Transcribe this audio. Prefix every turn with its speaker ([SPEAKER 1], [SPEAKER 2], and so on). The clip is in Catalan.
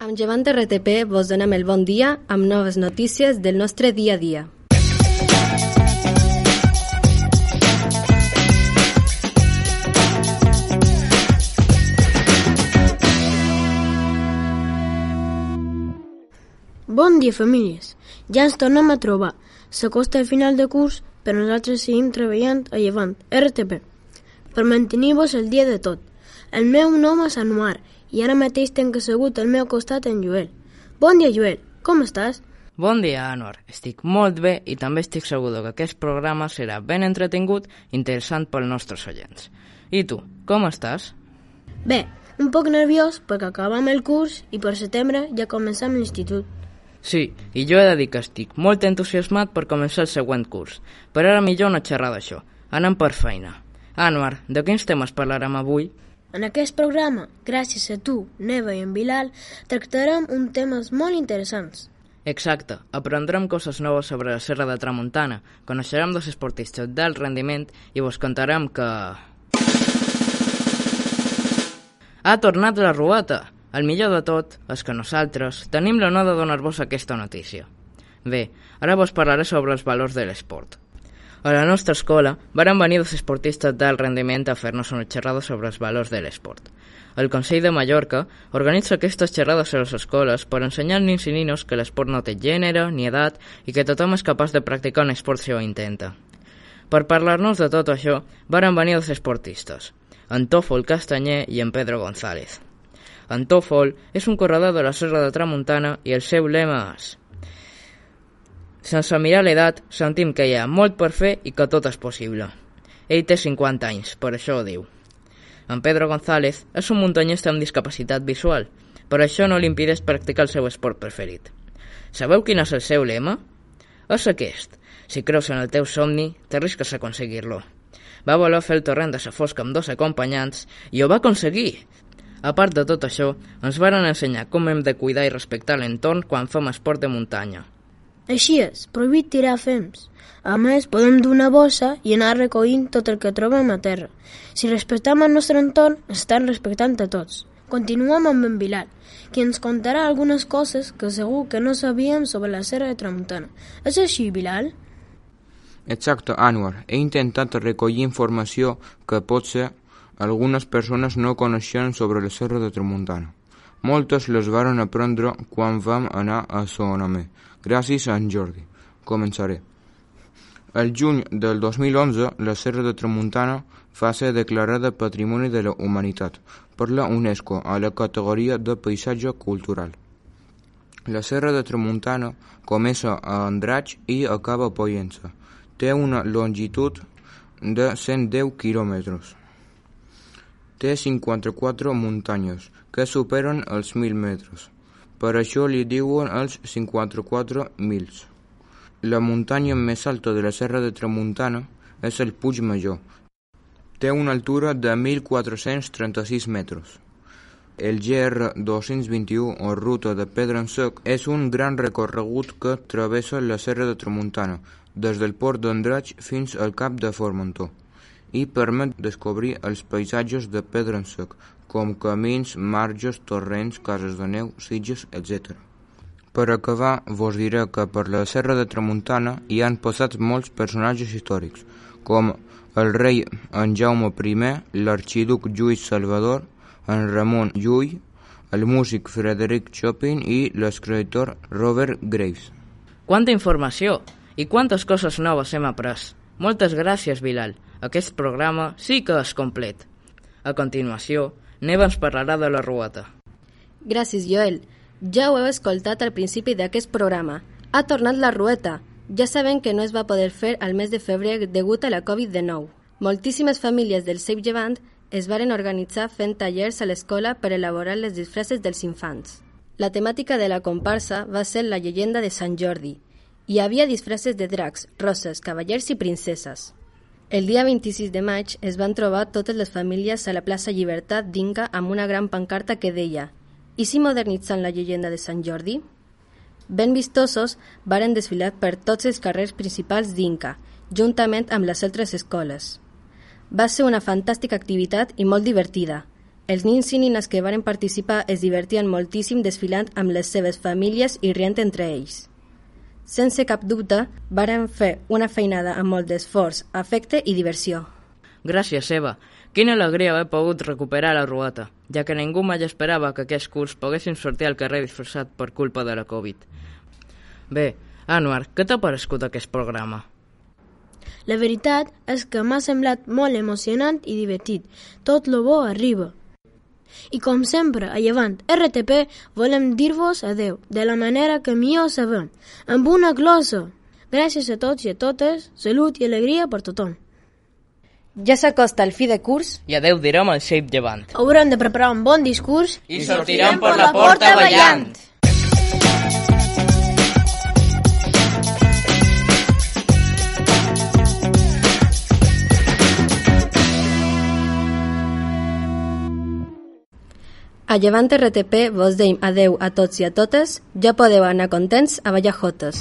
[SPEAKER 1] Amb Llevant RTP vos donem el bon dia amb noves notícies del nostre dia a dia.
[SPEAKER 2] Bon dia, famílies. Ja ens tornem a trobar. S'acosta el final de curs, però nosaltres seguim treballant a Llevant, RTP, per mantenir-vos el dia de tot. El meu nom és Anuar i ara mateix tenc assegut al meu costat en Joel. Bon dia, Joel. Com estàs?
[SPEAKER 3] Bon dia, Anwar. Estic molt bé i també estic segur que aquest programa serà ben entretingut i interessant pels nostres oients. I tu, com estàs?
[SPEAKER 2] Bé, un poc nerviós perquè acabam el curs i per setembre ja comencem l'institut.
[SPEAKER 3] Sí, i jo he de dir que estic molt entusiasmat per començar el següent curs, però ara millor no xerrar d'això. Anem per feina. Anwar, de quins temes parlarem avui?
[SPEAKER 2] En aquest programa, gràcies a tu, Neva i en Bilal, tractarem un temes molt interessants.
[SPEAKER 3] Exacte, aprendrem coses noves sobre la Serra de Tramuntana, coneixerem dos esportistes d'alt rendiment i vos contarem que... Ha tornat la rueta! El millor de tot és que nosaltres tenim l'honor de donar-vos aquesta notícia. Bé, ara vos parlaré sobre els valors de l'esport. A la nostra escola varen venir dos esportistes d'alt rendiment a fer-nos una xerrada sobre els valors de l'esport. El Consell de Mallorca organitza aquestes xerrades a les escoles per ensenyar als nins i ninos que l'esport no té gènere ni edat i que tothom és capaç de practicar un esport si ho intenta. Per parlar-nos de tot això, varen venir dos esportistes, en Tòfol Castanyer i en Pedro González. En Tòfol és un corredor de la Serra de Tramuntana i el seu lema és Sense mirar l'edat, sentim que hi ha molt per fer i que tot és possible. Ell té 50 anys, per això ho diu. En Pedro González és un muntanyista amb discapacitat visual, però això no li impedeix practicar el seu esport preferit. Sabeu quin és el seu lema? És aquest. Si creus en el teu somni, t'arrisques a aconseguir-lo. Va voler fer el torrent de sa fosca amb dos acompanyants i ho va aconseguir. A part de tot això, ens varen ensenyar com hem de cuidar i respectar l'entorn quan fem esport de muntanya.
[SPEAKER 2] Així és, prohibit tirar fems. A més, podem dur una bossa i anar recollint tot el que trobem a terra. Si respectem el nostre entorn, estem respectant a tots. Continuem amb en Bilal, qui ens contarà algunes coses que segur que no sabíem sobre la Serra de Tramuntana. És així, Bilal?
[SPEAKER 4] Exacte, Anwar. He intentat recollir informació que potser algunes persones no coneixien sobre la Serra de Tramuntana. Moltes les varen aprendre quan vam anar a Sonamé, gràcies a en Jordi. Començaré. El juny del 2011, la Serra de Tramuntana va ser declarada Patrimoni de la Humanitat per la UNESCO a la categoria de paisatge cultural. La Serra de Tramuntana comença a Andratx i acaba a Poyensa. Té una longitud de 110 quilòmetres. Té 54 muntanyes, que superen els 1.000 metres. Per això li diuen els 54 mils. La muntanya més alta de la Serra de Tramuntana és el Puig Major. Té una altura de 1.436 metres. El GR 221 o ruta de Pedra en Sec és un gran recorregut que travessa la Serra de Tramuntana, des del port d'Andratx fins al cap de Formentor, i permet descobrir els paisatges de Pedra en Sec, com camins, marges, torrents, cases de neu, sitges, etc. Per acabar, vos diré que per la Serra de Tramuntana hi han passat molts personatges històrics, com el rei en Jaume I, l'arxiduc Lluís Salvador, en Ramon Llull, el músic Frederic Chopin i l'escriptor Robert Graves.
[SPEAKER 3] Quanta informació! I quantes coses noves hem après! Moltes gràcies, Bilal. Aquest programa sí que és complet. A continuació, Neva ens parlarà de la rueta.
[SPEAKER 1] Gràcies, Joel. Ja ho heu escoltat al principi d'aquest programa. Ha tornat la rueta. Ja sabem que no es va poder fer al mes de febrer degut a la Covid-19. Moltíssimes famílies del Save Llevant es varen organitzar fent tallers a l'escola per elaborar les disfresses dels infants. La temàtica de la comparsa va ser la llegenda de Sant Jordi. Hi havia disfresses de dracs, roses, cavallers i princeses. El dia 26 de maig es van trobar totes les famílies a la plaça Llibertat d'Inca amb una gran pancarta que deia «I si modernitzant la llegenda de Sant Jordi?» Ben vistosos, varen desfilar per tots els carrers principals d'Inca, juntament amb les altres escoles. Va ser una fantàstica activitat i molt divertida. Els nins i nines que varen participar es divertien moltíssim desfilant amb les seves famílies i rient entre ells. Sense cap dubte, varen fer una feinada amb molt d'esforç, afecte i diversió.
[SPEAKER 3] Gràcies, Eva. Quina alegria haver pogut recuperar la ruata, ja que ningú mai esperava que aquest curs poguéssim sortir al carrer disfressat per culpa de la Covid. Bé, Anwar, què t'ha parescut aquest programa?
[SPEAKER 2] La veritat és que m'ha semblat molt emocionant i divertit. Tot lo bo arriba. I com sempre, a Llevant RTP volem dir-vos adeu, de la manera que millor sabem, amb una glossa. Gràcies a tots i a totes, salut i alegria per tothom.
[SPEAKER 1] Ja s'acosta el fi de curs
[SPEAKER 3] I adeu direm al Shape Llevant.
[SPEAKER 2] Haurem de preparar un bon discurs
[SPEAKER 3] I sortirem per la porta ballant.
[SPEAKER 1] A Llevant RTP vos deim adeu a tots i a totes, ja podeu anar contents a ballar jotes.